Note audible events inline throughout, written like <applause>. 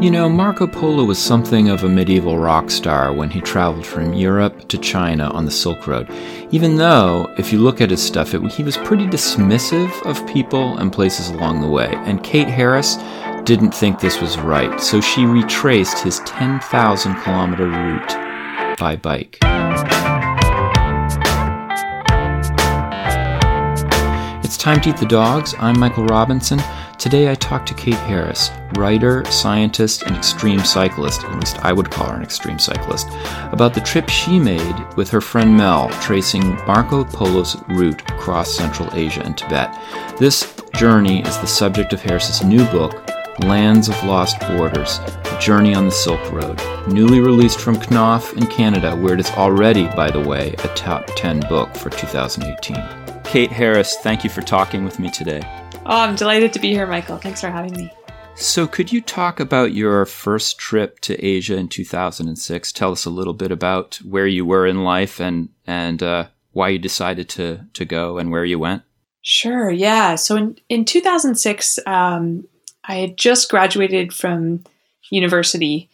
You know, Marco Polo was something of a medieval rock star when he traveled from Europe to China on the Silk Road. Even though, if you look at his stuff, it, he was pretty dismissive of people and places along the way. And Kate Harris didn't think this was right, so she retraced his 10,000 kilometer route by bike. It's time to eat the dogs. I'm Michael Robinson. Today I talked to Kate Harris, writer, scientist, and extreme cyclist, at least I would call her an extreme cyclist, about the trip she made with her friend Mel, tracing Marco Polo's route across Central Asia and Tibet. This journey is the subject of Harris's new book, Lands of Lost Borders A Journey on the Silk Road, newly released from Knopf in Canada, where it is already, by the way, a top 10 book for 2018. Kate Harris, thank you for talking with me today. Oh, I'm delighted to be here, Michael. Thanks for having me. So, could you talk about your first trip to Asia in 2006? Tell us a little bit about where you were in life and and uh, why you decided to to go and where you went. Sure. Yeah. So in in 2006, um, I had just graduated from university,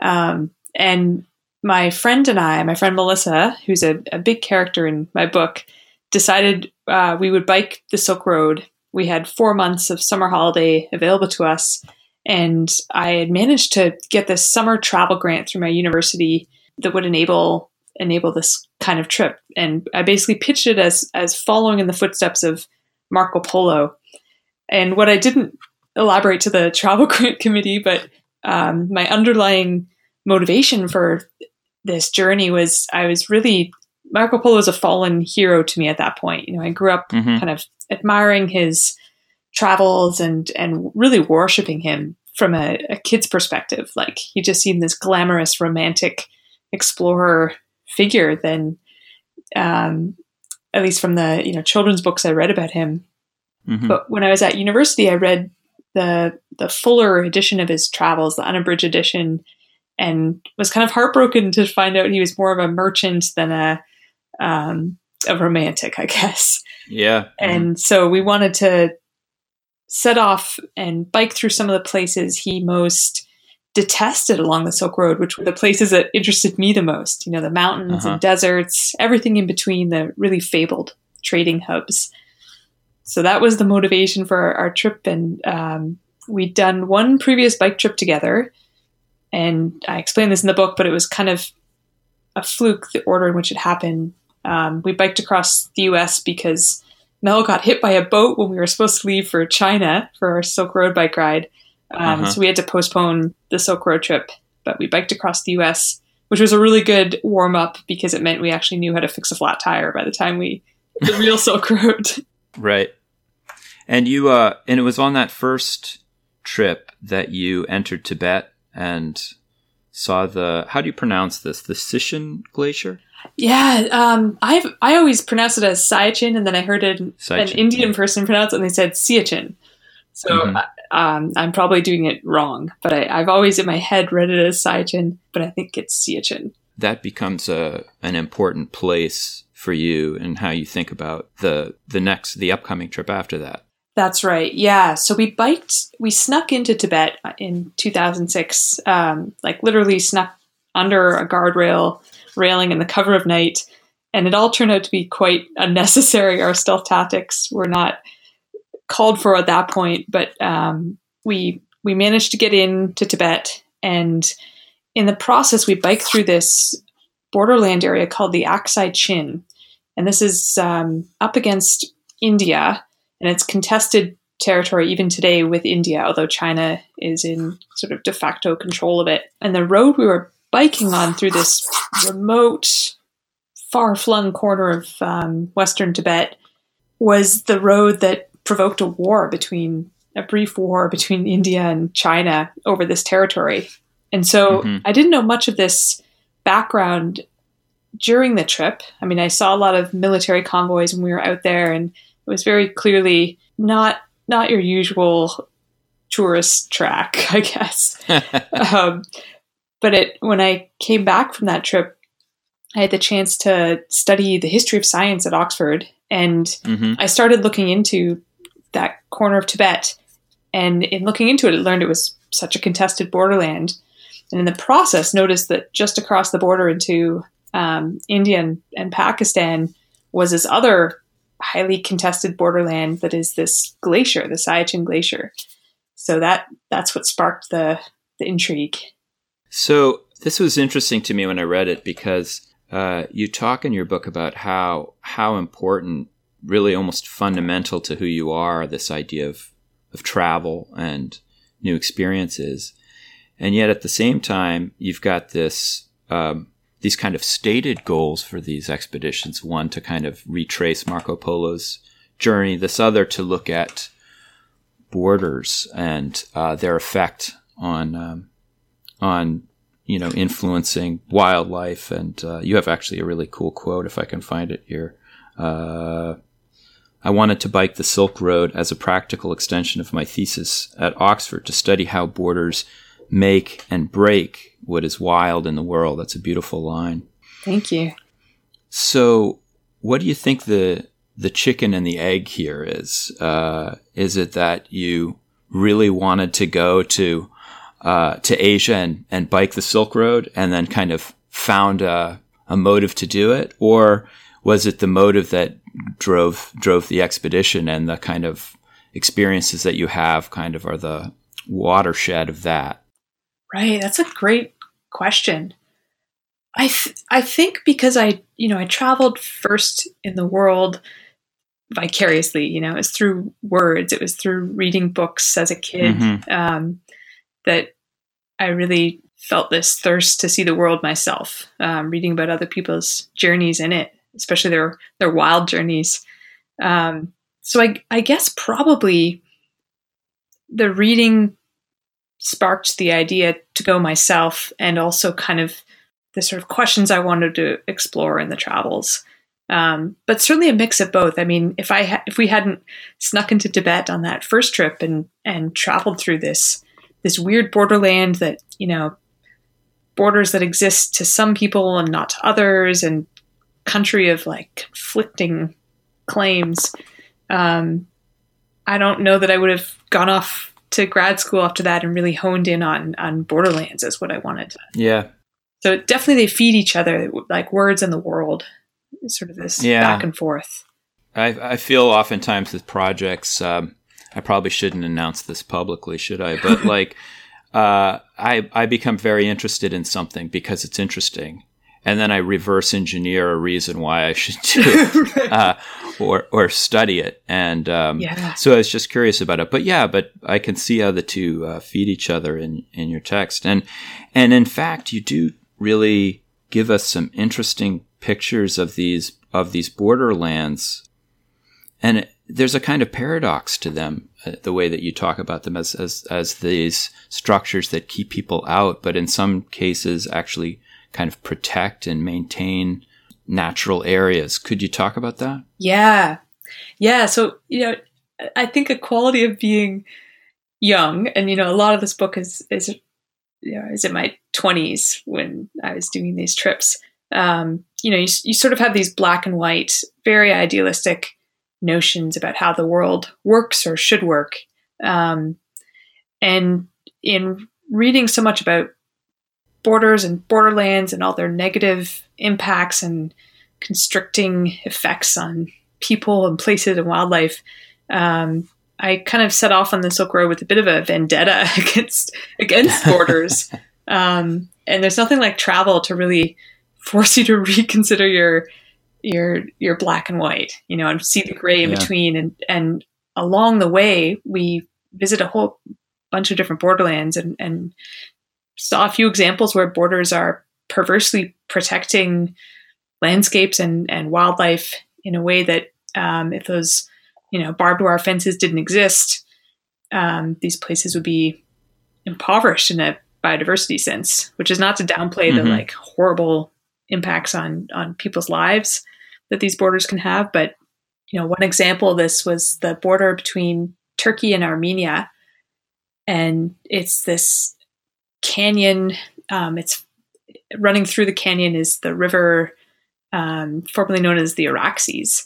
um, and my friend and I, my friend Melissa, who's a, a big character in my book, decided uh, we would bike the Silk Road we had four months of summer holiday available to us. And I had managed to get this summer travel grant through my university that would enable enable this kind of trip. And I basically pitched it as as following in the footsteps of Marco Polo. And what I didn't elaborate to the <laughs> travel grant committee, but um, my underlying motivation for this journey was I was really Marco Polo was a fallen hero to me at that point. You know, I grew up mm-hmm. kind of admiring his travels and and really worshiping him from a, a kid's perspective. Like he just seemed this glamorous, romantic explorer figure. Then, um, at least from the you know children's books I read about him. Mm-hmm. But when I was at university, I read the the fuller edition of his travels, the unabridged edition, and was kind of heartbroken to find out he was more of a merchant than a um, a romantic, I guess. Yeah. And mm-hmm. so we wanted to set off and bike through some of the places he most detested along the Silk Road, which were the places that interested me the most. You know, the mountains uh-huh. and deserts, everything in between, the really fabled trading hubs. So that was the motivation for our, our trip. And um, we'd done one previous bike trip together. And I explained this in the book, but it was kind of a fluke, the order in which it happened. Um, we biked across the US because Mel got hit by a boat when we were supposed to leave for China for our Silk Road bike ride. Um, uh-huh. So we had to postpone the Silk Road trip, but we biked across the US, which was a really good warm up because it meant we actually knew how to fix a flat tire by the time we the real <laughs> Silk Road. Right. And you uh and it was on that first trip that you entered Tibet and saw the how do you pronounce this? The Sishan Glacier? Yeah, um, I've I always pronounced it as Siachen, and then I heard an, an Indian yeah. person pronounce it, and they said Siachen. So mm-hmm. um, I'm probably doing it wrong, but I, have always in my head read it as Siachen, but I think it's Siachen. That becomes a an important place for you and how you think about the the next the upcoming trip after that. That's right. Yeah. So we biked, we snuck into Tibet in 2006, um, like literally snuck under a guardrail railing in the cover of night. And it all turned out to be quite unnecessary. Our stealth tactics were not called for at that point, but um, we we managed to get into Tibet, and in the process, we biked through this borderland area called the Aksai Chin, and this is um, up against India, and it's contested territory even today with India, although China is in sort of de facto control of it. And the road we were biking on through this remote, far flung corner of um, Western Tibet was the road that provoked a war between a brief war between India and China over this territory. And so mm-hmm. I didn't know much of this background during the trip. I mean, I saw a lot of military convoys when we were out there, and it was very clearly not not your usual tourist track, <laughs> I guess. <laughs> um, but it when I came back from that trip, I had the chance to study the history of science at Oxford, and mm-hmm. I started looking into that corner of Tibet. And in looking into it, I learned it was such a contested borderland. And in the process, noticed that just across the border into um, India and, and Pakistan was this other highly contested borderland that is this glacier, the Siachen Glacier. So that that's what sparked the the intrigue. So this was interesting to me when I read it because uh, you talk in your book about how how important, really almost fundamental to who you are, this idea of of travel and new experiences, and yet at the same time you've got this um, these kind of stated goals for these expeditions. One to kind of retrace Marco Polo's journey. This other to look at borders and uh, their effect on um, on you know influencing wildlife. And uh, you have actually a really cool quote if I can find it here. Uh, I wanted to bike the Silk Road as a practical extension of my thesis at Oxford to study how borders make and break what is wild in the world. That's a beautiful line. Thank you. So, what do you think the the chicken and the egg here is? Uh, is it that you really wanted to go to uh, to Asia and, and bike the Silk Road and then kind of found a, a motive to do it? Or was it the motive that drove drove the expedition and the kind of experiences that you have kind of are the watershed of that? Right. That's a great question. I th- I think because I you know I traveled first in the world vicariously. You know, it was through words. It was through reading books as a kid mm-hmm. um, that I really felt this thirst to see the world myself. Um, reading about other people's journeys in it, especially their their wild journeys. Um, so I I guess probably the reading sparked the idea to go myself, and also kind of the sort of questions I wanted to explore in the travels. Um, but certainly a mix of both. I mean, if I ha- if we hadn't snuck into Tibet on that first trip and and traveled through this this weird borderland that you know borders that exist to some people and not to others, and country of like conflicting claims, um, I don't know that I would have gone off to grad school after that and really honed in on on borderlands as what I wanted. Yeah. So definitely they feed each other, like words in the world sort of this yeah. back and forth. I, I feel oftentimes with projects, um, I probably shouldn't announce this publicly, should I? But <laughs> like, uh, I I become very interested in something because it's interesting, and then I reverse engineer a reason why I should do it <laughs> uh, or or study it. And um, yeah. so I was just curious about it. But yeah, but I can see how the two uh, feed each other in in your text, and and in fact, you do really give us some interesting pictures of these of these borderlands, and it, there's a kind of paradox to them, uh, the way that you talk about them as, as as these structures that keep people out, but in some cases actually kind of protect and maintain natural areas. Could you talk about that? Yeah, yeah. So you know, I think a quality of being young, and you know, a lot of this book is is you know, is in my twenties when I was doing these trips um, you know, you, you sort of have these black and white, very idealistic notions about how the world works or should work. Um, and in reading so much about borders and borderlands and all their negative impacts and constricting effects on people and places and wildlife, um, I kind of set off on the Silk Road with a bit of a vendetta <laughs> against against <laughs> borders. um, and there's nothing like travel to really force you to <laughs> reconsider your your your black and white, you know, and see the gray in yeah. between. And and along the way, we visit a whole bunch of different borderlands and and saw a few examples where borders are perversely protecting landscapes and and wildlife in a way that um, if those you know barbed wire fences didn't exist, um, these places would be impoverished in a biodiversity sense. Which is not to downplay mm-hmm. the like horrible impacts on on people's lives that these borders can have. But you know, one example of this was the border between Turkey and Armenia, and it's this canyon. Um, it's running through the canyon is the river um, formerly known as the Araxes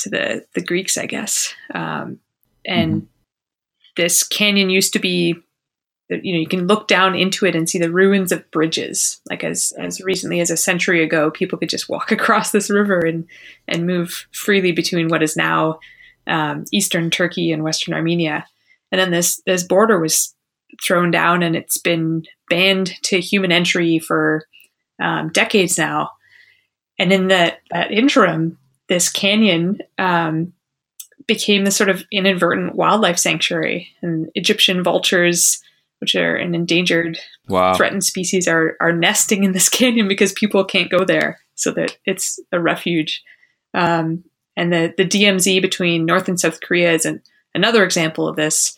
to the the Greeks, I guess. Um, and mm-hmm. this canyon used to be you know you can look down into it and see the ruins of bridges. Like as as recently as a century ago people could just walk <laughs> across this river and and move freely between what is now um, eastern turkey and western armenia. And then this this border was thrown down and it's been banned to human entry for um, decades now. And in that that interim this canyon um, became this sort of inadvertent wildlife sanctuary. And egyptian vultures which are an endangered, wow. threatened species, are are nesting in this <laughs> canyon because people can't go there, so that it's a refuge. Um, and the the DMZ between North and South Korea is an, another example of this,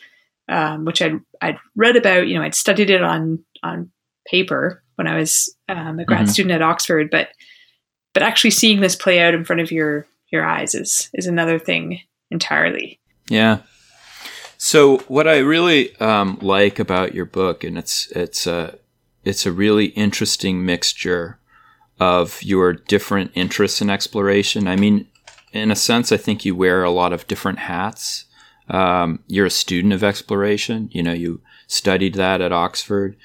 um, which I'd I'd read about. You know, I'd studied it on on paper when I was um, a grad mm-hmm. student at Oxford, but but actually seeing this play out in front of your your eyes is is another thing entirely. Yeah, so what I really um, like about your book, and it's it's a it's a really interesting mixture of your different interests in exploration. I mean, in a sense, I think you wear a lot of different hats. Um, you're a student of exploration. You know, you studied that at Oxford.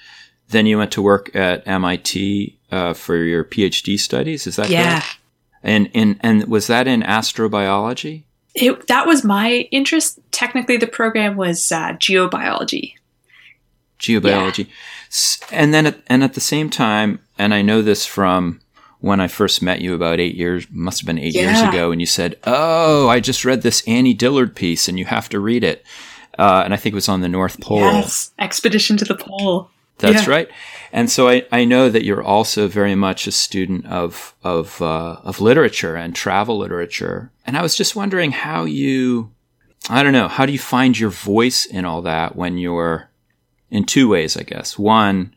Then you went to work at MIT uh, for your PhD studies. Is that yeah? Correct? And and and was that in astrobiology? It, that was my interest. Technically, the program was uh, geobiology. Geobiology, yeah. and then at, and at the same time, and I know this from when I first met you about eight years, must have been eight yeah. years ago, and you said, "Oh, I just read this Annie Dillard piece, and you have to read it." Uh, and I think it was on the North Pole. Yes, Expedition to the Pole. That's yeah. right. And so I, I know that you're also very much a student of of uh, of literature and travel literature. And I was just wondering how you I don't know, how do you find your voice in all that when you're in two ways, I guess. One,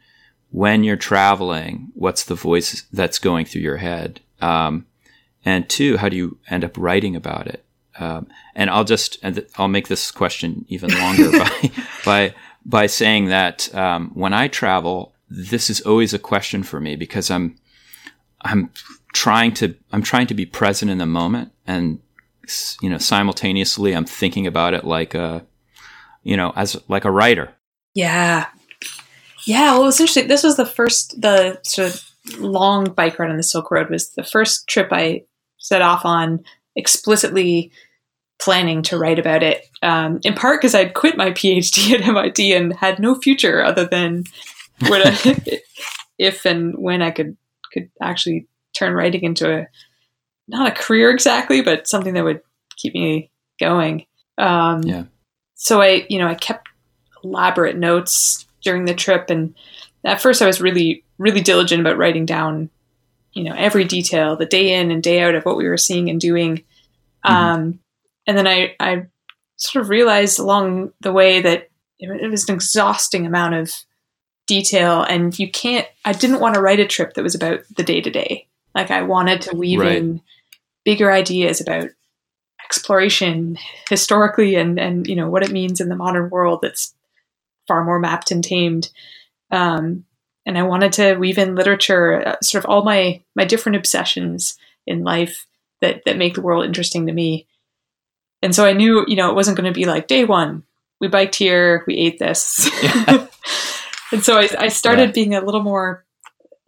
when you're traveling, what's the voice that's going through your head? Um, and two, how do you end up writing about it? Um, and I'll just, and I'll make this question even longer <laughs> by, by by saying that um, when I travel, this is always a question for me because I'm I'm trying to I'm trying to be present in the moment and you know simultaneously I'm thinking about it like a you know as like a writer. Yeah. Yeah, well, it interesting. This was the first, the sort of long bike ride on the Silk Road was the first trip I set off on explicitly planning to write about it, um, in part because I'd quit my <laughs> PhD at MIT and had no future other than I, <laughs> if and when I could could actually turn writing into a not a career exactly, but something that would keep me going. Um, yeah. So I, you know, I kept elaborate notes during the trip, and at first I was really, really diligent about writing down, you know, every detail, the day in and day out of what we were seeing and doing. Mm-hmm. Um, and then I, I sort of realized along the way that it was an exhausting amount of detail and you can't i didn't want to write a trip that was about the day to day like i wanted to weave right. in bigger ideas about exploration historically and and you know what it means in the modern world that's far more mapped and tamed. Um, and i wanted to weave in literature uh, sort of all my my different obsessions in life that that make the world interesting to me and so I knew, you know, it wasn't going to be like day one, we biked here, we ate this. Yeah. <laughs> and so I, I started yeah. being a little more,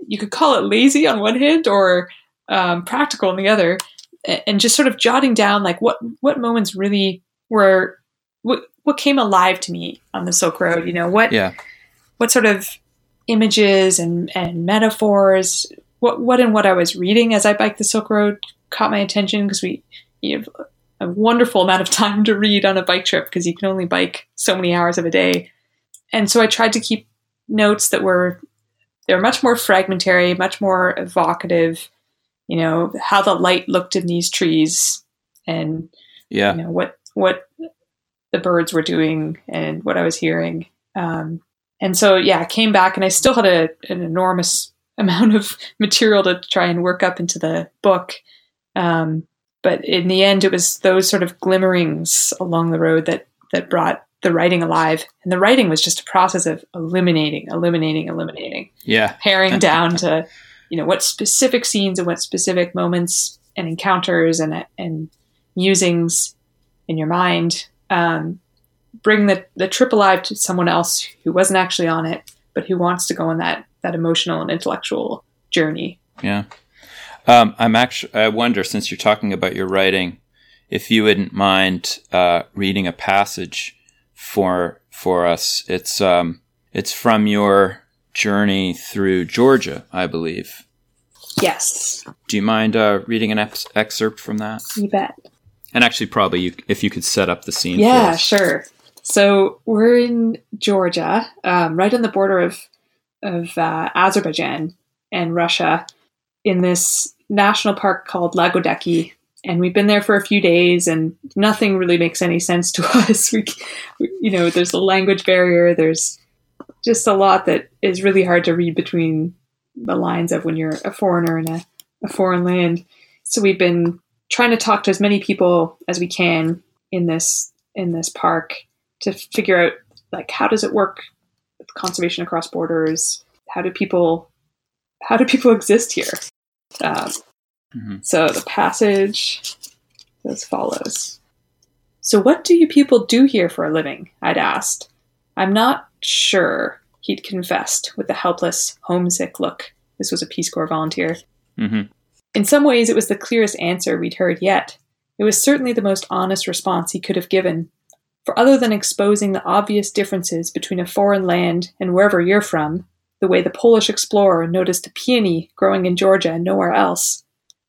you could call it lazy on one hand or um, practical on the other, and just sort of jotting down like what what moments really were what what came alive to me on the Silk Road. You know what yeah. what sort of images and and metaphors what what and what I was reading as I biked the Silk Road caught my attention because we you know, a wonderful amount of time to read on a bike trip because you can only bike so many hours of a day. And so I tried to keep notes that were they were much more fragmentary, much more evocative. You know how the light looked in these trees, and yeah, you know what what the birds were doing and what I was hearing. Um, and so yeah, I came back and I still had a, an enormous <laughs> amount of material to try and work up into the book. Um, but in the end, it was those sort of glimmerings along the road that that brought the writing alive. And the writing was just a process of illuminating, illuminating, illuminating. Yeah, paring down to you know what specific scenes and what specific moments and encounters and and musings in your mind um, bring the, the trip alive to someone else who wasn't actually on it, but who wants to go on that that emotional and intellectual journey. Yeah. Um, I'm actually. I wonder, since you're talking about your writing, if you wouldn't mind uh, reading a passage for for us. It's um, it's from your journey through Georgia, I believe. Yes. Do you mind uh, reading an ex- excerpt from that? You bet. And actually, probably you, if you could set up the scene. Yeah, sure. So we're in Georgia, um, right on the border of of uh, Azerbaijan and Russia, in this national park called Lagodekhi, and we've been there for a few days, and nothing really makes any sense to <laughs> us. We, you know, there's a language barrier. There's just a lot that is really hard to read between the lines of when you're a foreigner in a, a foreign land. So we've been trying to talk to as many people as we can in this in this park to figure out like how does it work with conservation across borders how do people how do people <laughs> exist here um, mm-hmm. so the passage as follows so what do you people do here for a living i'd asked i'm not sure he'd confessed with a helpless homesick look this was a peace corps volunteer mm-hmm. In some ways, it was the clearest answer we'd heard yet. It was certainly the most honest response he could have given. For other than exposing the obvious differences between a foreign land and wherever you're from, the way the Polish explorer noticed a peony growing in Georgia and nowhere else,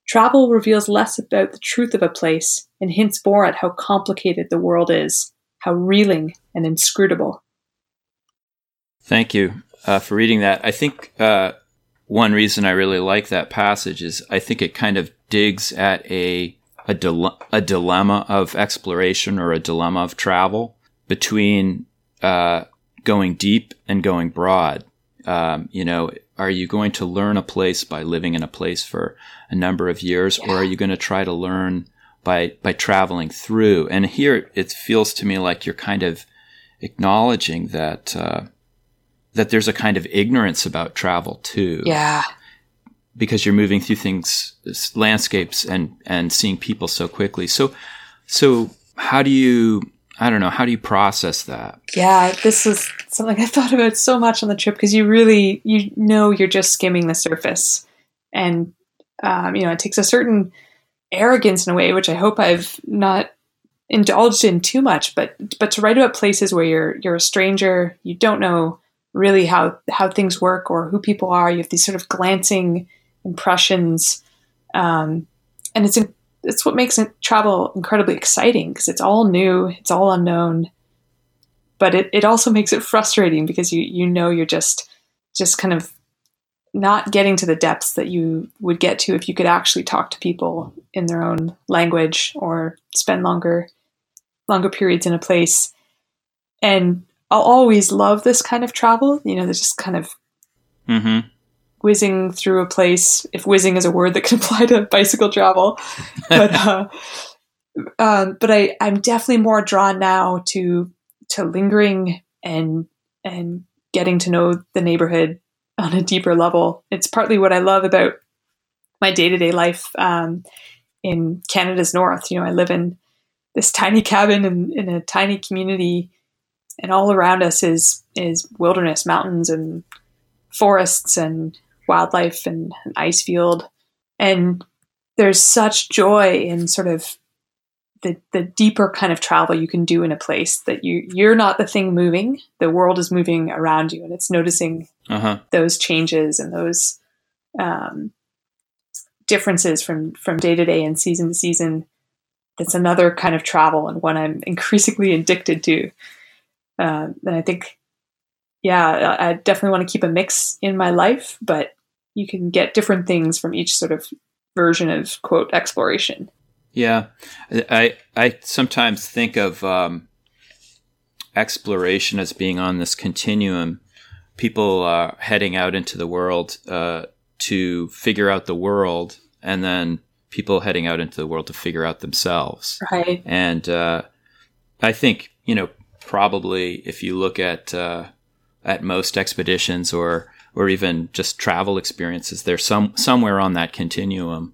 travel reveals less about the truth of a place and hints more at how complicated the world is, how reeling and inscrutable. Thank you uh, for reading that. I think uh, one reason I really like that passage is I think it kind of digs at a a, dile- a dilemma of exploration or a dilemma of travel between uh, going deep and going broad. Um, you know, are you going to learn a place by living in a place for a number of years, yeah. or are you going to try to learn by by traveling through? And here it feels to me like you're kind of acknowledging that. Uh, that there's a kind of ignorance about travel too. Yeah. Because you're moving through things, landscapes and, and seeing people so quickly. So, so how do you, I don't know, how do you process that? Yeah, this is something I thought about so much on the trip because you really, you know, you're just skimming the surface. And, um, you know, it takes a certain arrogance in a way, which I hope I've not indulged in too much, but, but to write about places where you're, you're a stranger, you don't know really how how things work or who people are. You have these sort of glancing impressions, um, and it's it's what makes travel incredibly exciting because it's all new, it's all unknown, but it, it also makes it frustrating because you you know you're just just kind of not getting to the depths that you would get to if you could actually talk to people in their own language or spend longer longer periods in a place and I'll always love this kind of travel. You know, there's just kind of mm-hmm. Whizzing through a place. If whizzing is a word that can <laughs> apply to bicycle travel, <laughs> but uh, um, but I I'm definitely more drawn now to to lingering and and getting to know the neighborhood on a deeper level. It's partly what I love about my day to day life um, in Canada's north. You know, I live in this tiny cabin in, in a tiny community and all around us is is wilderness, mountains and forests and wildlife and an ice field. And there's such joy in sort of the the deeper kind of travel you can do in a place that you you're not the thing moving. The world is moving around you, and it's noticing uh-huh. those changes and those um, differences from from day to day and season to season. That's another kind of travel and one I'm increasingly <laughs> addicted to. Uh, and I think, yeah, I definitely want to keep a mix in my life, but you can get different things from each sort of version of quote exploration. Yeah, I I sometimes think of um, exploration as being on this continuum. People uh, heading out into the world uh, to figure out the world, and then people heading out into the world to figure out themselves. Right. And uh, I think you know probably if you look at uh, at most expeditions or or even just travel experiences, they're some somewhere on that continuum.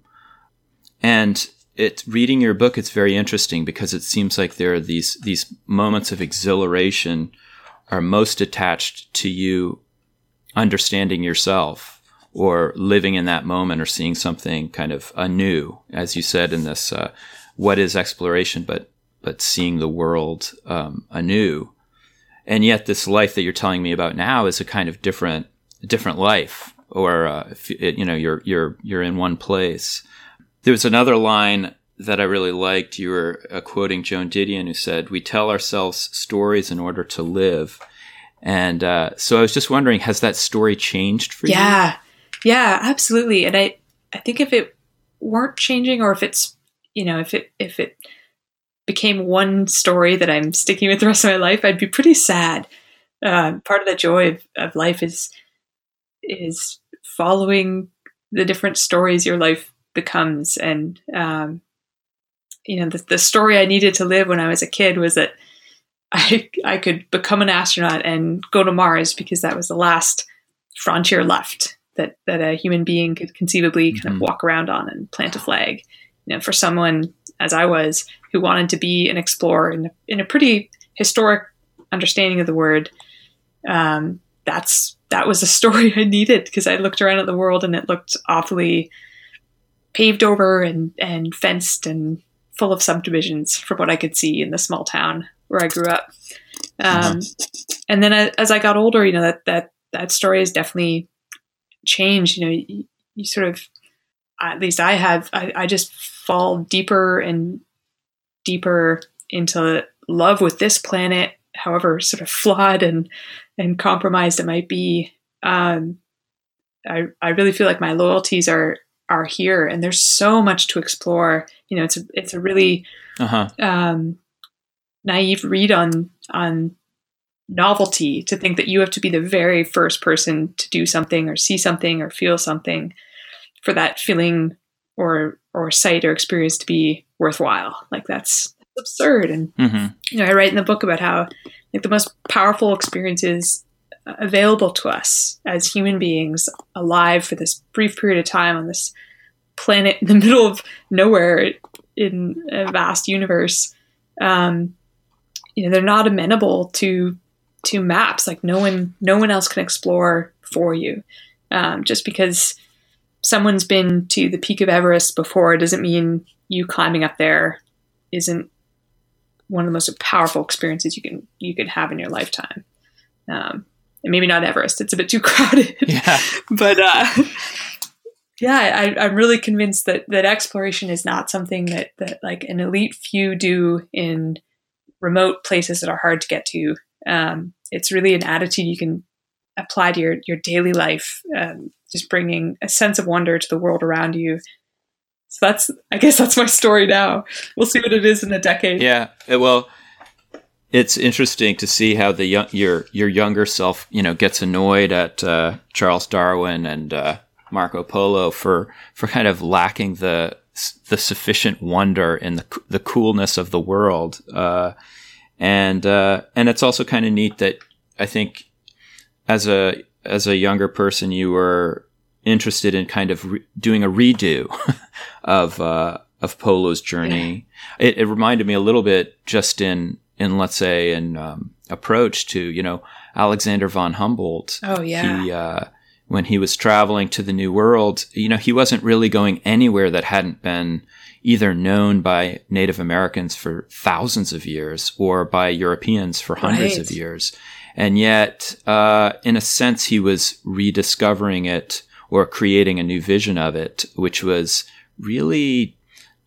And it reading your book, it's very interesting because it seems like there are these these moments of exhilaration are most attached to you understanding yourself or living in that moment or seeing something kind of anew, as you said in this, uh, what is exploration, but but seeing the world um, anew. And yet, this life that you're telling me about now is a kind of different different life, or uh, you know, you're you're you're in one place. There was another line that I really liked. You were uh, quoting Joan Didion, who said, "We tell ourselves stories in order to live." And uh, so I was just wondering, has that story changed for yeah. you? Yeah, yeah, absolutely. And I, I think if it weren't changing, or if it's, you know, if it if it became one story that I'm sticking with the rest of my life, I'd be pretty sad. Uh, part of the joy of, of life is is following the different stories your life becomes, and um, you know, the, the story I needed to live when I was a kid was that I I could become an astronaut and go to Mars because that was the last frontier left that that a human being could conceivably kind mm-hmm. of walk around on and plant a flag. You know, for someone as I was who wanted to be an explorer in, in a pretty historic understanding of the word, um, that's that was a <laughs> story I needed because I looked around at the world and it looked awfully paved over and and fenced and full of subdivisions from what I could see in the small town where I grew up. Um, uh-huh. And then as I got older, you know that that that story has definitely changed. You know, you, you sort of, at least I have, I, I just fall deeper and deeper into love with this planet, however sort of <laughs> flawed and and compromised it might be. Um, I I really feel like my loyalties are are here, and there's so much to explore. You know, it's a it's a really uh-huh. um, naive read on on novelty to think that you have to be the very first person to do something or see something or feel something for that feeling or or sight or experience to be worthwhile. Like that's absurd. And mm-hmm. you know, I write in the book about how like the most powerful experiences available to us as human beings alive for this brief period of time on this planet in the <laughs> middle of nowhere in a vast universe um, you know they're not amenable to to maps like no one no one else can explore for you um, just because someone's been to the peak of everest before doesn't mean you climbing up there isn't one of the most powerful experiences you can you can have in your lifetime um, and maybe not everest it's a bit too <laughs> crowded yeah. but uh, yeah I, i'm really convinced that that exploration is not something that that like an elite few do in remote places that are hard to get to. Um, it's really an attitude you can apply to your, your daily life, um, just bringing a sense of wonder to the world around you. So that's, I guess that's my story now. We'll see what it is in a decade. Yeah. Uh, well, it's interesting to see how the young, your your younger self, you know, gets annoyed at uh, Charles Darwin and uh, Marco Polo for for kind of lacking the the sufficient wonder in the the coolness of the world. Uh, and uh, and it's also kind of neat that I think as a as a younger person you were interested in kind of re- doing a redo <laughs> of uh, of Polo's journey. Yeah. It, it, reminded me a little bit just in in let's say an um, approach to you know Alexander von Humboldt. Oh yeah. He, uh, when he was traveling to the New World, you know, he wasn't really going anywhere that hadn't been either known by Native Americans for thousands of years or by Europeans for hundreds right. of years. And yet, uh, in a sense, he was rediscovering it or creating a new vision of it, which was really,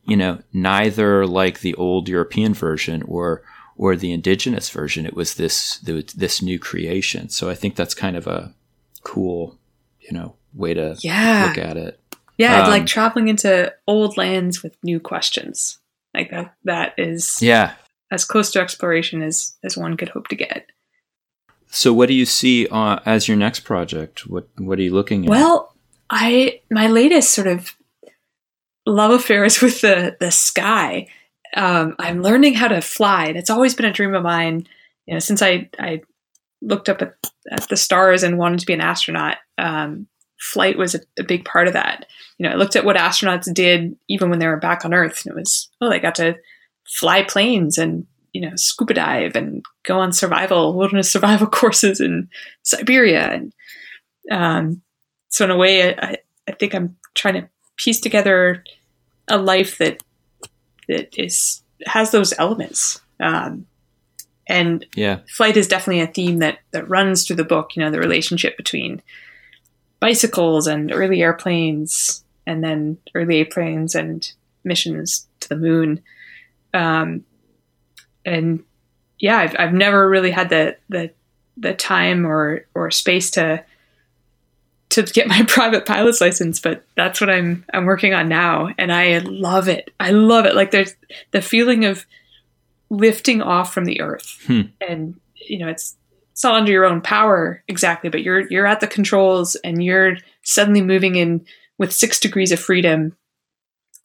you know, neither like the old European version or or the indigenous version. It was this this new creation. So I think that's kind of a cool you know way to yeah. look at it. Yeah, um, like traveling into old lands with new questions. Like that that is yeah as close to exploration as as one could hope to get. So, what do you see uh, as your next project? What What are you looking at? Well, I my latest sort of love affair is <laughs> with the the sky. Um, I'm learning how to fly, and it's always been a dream of mine. You know, since I I looked up at, at the stars and wanted to be an astronaut. Um, flight was a, a, big part of that. You know, I looked at what astronauts did even when they were back on Earth, and it was oh, they got to fly planes and you know scuba dive and go on survival wilderness survival <laughs> courses in Siberia, and um, so in a way, I, I think I'm trying to piece together a life that that is has those elements. Um, and yeah, flight is definitely a theme that that runs through the book. You know, the relationship between bicycles and early airplanes, and then early airplanes and missions to the moon. Um, and yeah, I've I've never really had the the the time or or space to to get my <laughs> private pilot's license, but that's what I'm I'm working on now, and I love it. I love it. Like there's the feeling of lifting off from the earth, hmm. and you know it's it's not under your own power exactly, but you're you're at the controls and you're suddenly moving in with six degrees of freedom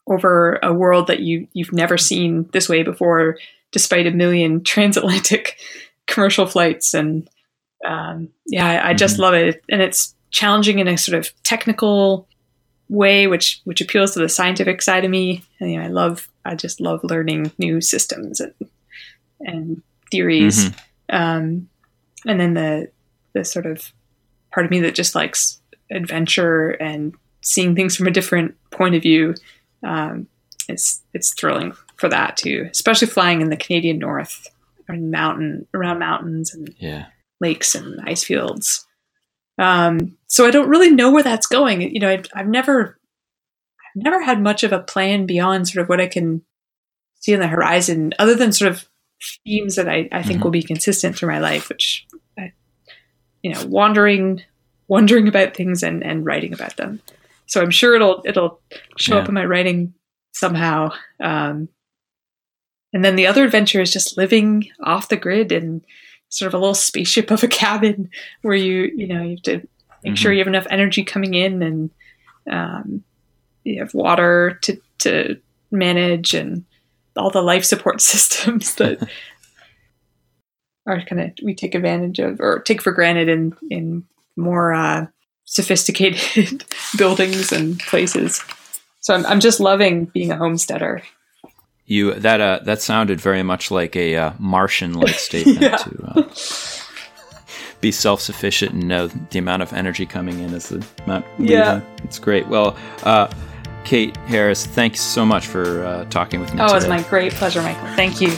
over a world that you you've never seen this way before, despite a million <laughs> transatlantic commercial flights and um, yeah, I, I just mm-hmm. love it, and it's challenging in a sort of technical way, which which appeals to the scientific side of me. And, you know, I love, I just love learning new systems and and theories. Mm-hmm. Um, and then the the sort of part of me that just likes adventure and seeing things from a different point of view. Um, it's it's thrilling for that too, especially flying in the Canadian North or mountain around mountains and yeah. lakes and ice fields. Um, so I don't really know where that's going. You know, I've, I've never, I've never had much of a plan beyond sort of what I can see on the horizon, other than sort of themes that I, I think mm-hmm. will be consistent through my life, which, I, you know, wandering, wondering about things and, and writing about them. So I'm sure it'll, it'll show yeah. up in my writing somehow. Um, and then the other adventure is just living off the grid in sort of a little spaceship of a cabin where you you know you have to make mm-hmm. sure you have enough energy coming in and um, you have water to to manage and all the life support <laughs> systems that <laughs> are kind of we take advantage of or take for granted in in more uh, sophisticated <laughs> buildings and places. So I'm, I'm just loving being a homesteader. You that uh, that sounded very much like a uh, Martian-like <laughs> statement yeah. to uh, be self-sufficient and know the amount of energy coming in is the amount. Yeah, it's great. Well, uh, Kate Harris, thanks so much for uh, talking with me. Oh, today. it was my great pleasure, Michael. Thank you.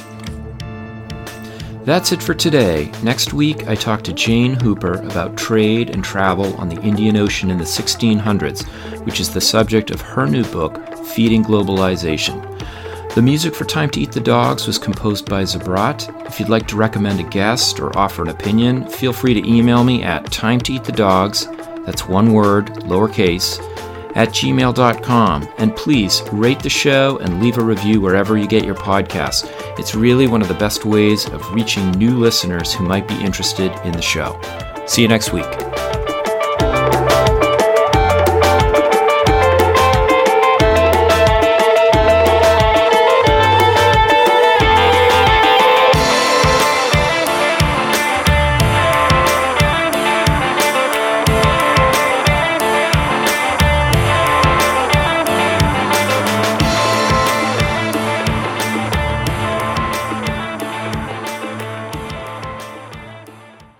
That's it for today. Next week, I talk to Jane Hooper about trade and travel on the Indian Ocean in the 1600s, which is the subject of her new book, Feeding Globalization. The music for Time to Eat the Dogs was composed by Zabrat. If you'd like to recommend a guest or offer an opinion, feel free to email me at time to eat the dogs, that's one word, lowercase, at gmail.com. And please rate the show and leave a review wherever you get your podcasts. It's really one of the best ways of reaching new listeners who might be interested in the show. See you next week.